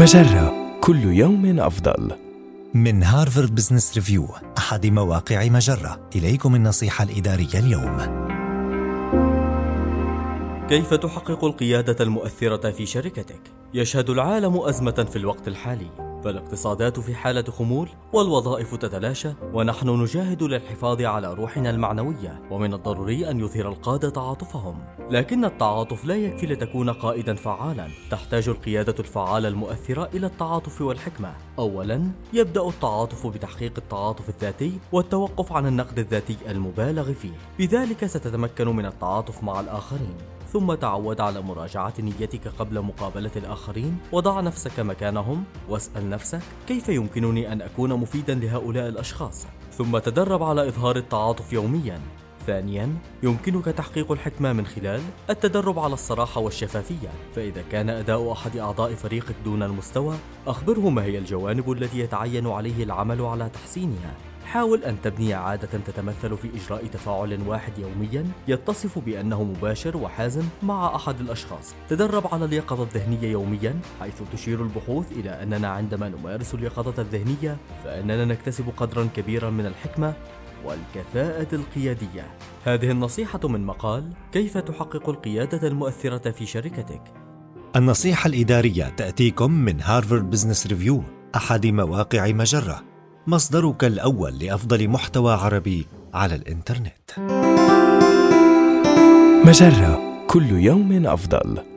مجرة كل يوم أفضل. من هارفارد بزنس ريفيو أحد مواقع مجرة إليكم النصيحة الإدارية اليوم كيف تحقق القيادة المؤثرة في شركتك؟ يشهد العالم أزمة في الوقت الحالي فالاقتصادات في حالة خمول والوظائف تتلاشى ونحن نجاهد للحفاظ على روحنا المعنوية ومن الضروري أن يظهر القادة تعاطفهم. لكن التعاطف لا يكفي لتكون قائدا فعالا. تحتاج القيادة الفعالة المؤثرة إلى التعاطف والحكمة. أولا يبدأ التعاطف بتحقيق التعاطف الذاتي والتوقف عن النقد الذاتي المبالغ فيه. بذلك ستتمكن من التعاطف مع الآخرين. ثم تعود على مراجعة نيتك قبل مقابلة الآخرين. وضع نفسك مكانهم. واسأل نفسك؟ كيف يمكنني أن أكون مفيدا لهؤلاء الأشخاص؟ ثم تدرب على إظهار التعاطف يوميا. ثانيا يمكنك تحقيق الحكمة من خلال التدرب على الصراحة والشفافية. فإذا كان أداء أحد أعضاء فريقك دون المستوى أخبره ما هي الجوانب التي يتعين عليه العمل على تحسينها. حاول أن تبني عادة تتمثل في إجراء تفاعل واحد يوميا يتصف بأنه مباشر وحازم مع أحد الأشخاص. تدرب على اليقظة الذهنية يوميا حيث تشير البحوث إلى أننا عندما نمارس اليقظة الذهنية فإننا نكتسب قدرا كبيرا من الحكمة والكفاءة القيادية. هذه النصيحة من مقال كيف تحقق القيادة المؤثرة في شركتك. النصيحة الإدارية تأتيكم من هارفارد بزنس ريفيو أحد مواقع مجرة مصدرك الأول لأفضل محتوى عربي على الإنترنت. مجرة كل يوم أفضل.